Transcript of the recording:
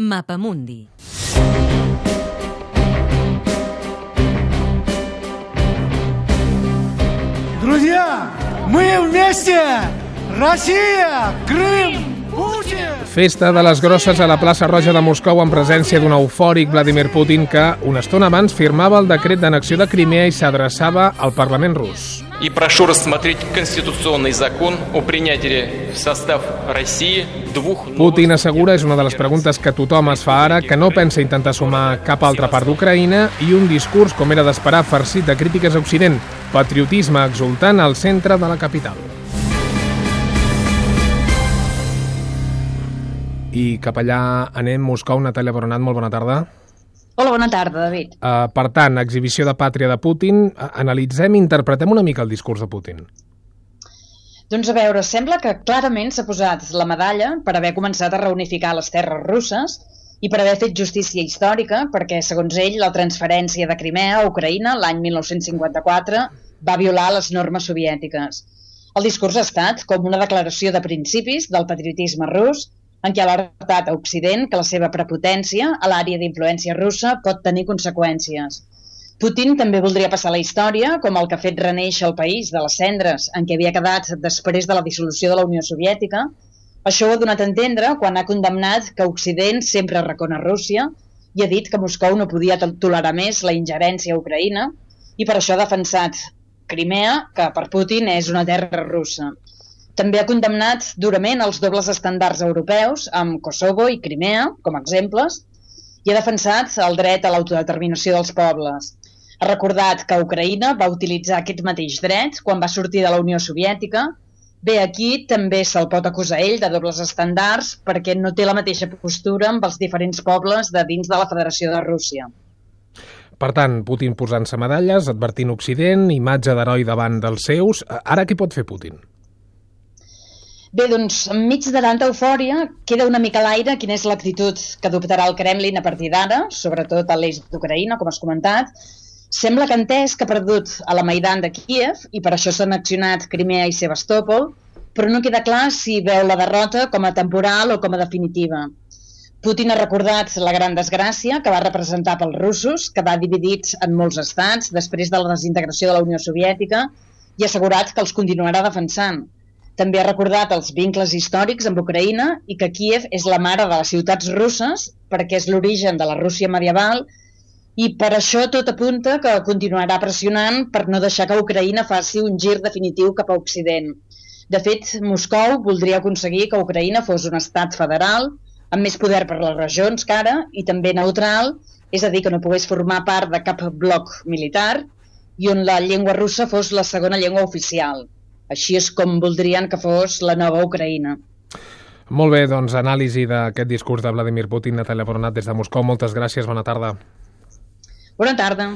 Mapamundi. Друзья, мы вместе! Россия! Крым! Путин! Festa de les grosses a la plaça Roja de Moscou en presència d'un eufòric Vladimir Putin que, una estona abans, firmava el decret d'annexió de Crimea i s'adreçava al Parlament rus. И прошу рассмотреть конституционный закон о принятии в состав России двух Putin assegura, és una de les preguntes que tothom es fa ara, que no pensa intentar sumar cap altra part d'Ucraïna i un discurs, com era d'esperar, farcit de crítiques a Occident, patriotisme exultant al centre de la capital. I cap allà anem, Moscou, Natàlia Boronat, molt bona tarda. Hola, bona tarda, David. Uh, per tant, exhibició de pàtria de Putin. Analitzem, interpretem una mica el discurs de Putin. Doncs a veure, sembla que clarament s'ha posat la medalla per haver començat a reunificar les terres russes i per haver fet justícia històrica, perquè, segons ell, la transferència de Crimea a Ucraïna l'any 1954 va violar les normes soviètiques. El discurs ha estat com una declaració de principis del patriotisme rus en què ha alertat a Occident que la seva prepotència a l'àrea d'influència russa pot tenir conseqüències. Putin també voldria passar la història com el que ha fet reneixer el país de les cendres en què havia quedat després de la dissolució de la Unió Soviètica. Això ho ha donat a entendre quan ha condemnat que Occident sempre recona Rússia i ha dit que Moscou no podia tolerar més la ingerència a Ucraïna i per això ha defensat Crimea, que per Putin és una terra russa. També ha condemnat durament els dobles estàndards europeus amb Kosovo i Crimea, com a exemples, i ha defensat el dret a l'autodeterminació dels pobles. Ha recordat que Ucraïna va utilitzar aquest mateix dret quan va sortir de la Unió Soviètica. Bé, aquí també se'l pot acusar ell de dobles estàndards perquè no té la mateixa postura amb els diferents pobles de dins de la Federació de Rússia. Per tant, Putin posant-se medalles, advertint Occident, imatge d'heroi davant dels seus. Ara què pot fer Putin? Bé, doncs, enmig de tanta eufòria, queda una mica a l'aire quina és l'actitud que adoptarà el Kremlin a partir d'ara, sobretot a l'eix d'Ucraïna, com has comentat. Sembla que entès que ha perdut a la Maidan de Kiev i per això s'han accionat Crimea i Sebastòpol, però no queda clar si veu la derrota com a temporal o com a definitiva. Putin ha recordat la gran desgràcia que va representar pels russos, que va dividits en molts estats després de la desintegració de la Unió Soviètica, i ha assegurat que els continuarà defensant. També ha recordat els vincles històrics amb Ucraïna i que Kiev és la mare de les ciutats russes perquè és l'origen de la Rússia medieval i per això tot apunta que continuarà pressionant per no deixar que Ucraïna faci un gir definitiu cap a Occident. De fet, Moscou voldria aconseguir que Ucraïna fos un estat federal amb més poder per les regions que ara i també neutral, és a dir, que no pogués formar part de cap bloc militar i on la llengua russa fos la segona llengua oficial. Així és com voldrien que fos la nova Ucraïna. Molt bé, doncs anàlisi d'aquest discurs de Vladimir Putin, Natalia Boronat, des de Moscou. Moltes gràcies, bona tarda. Bona tarda.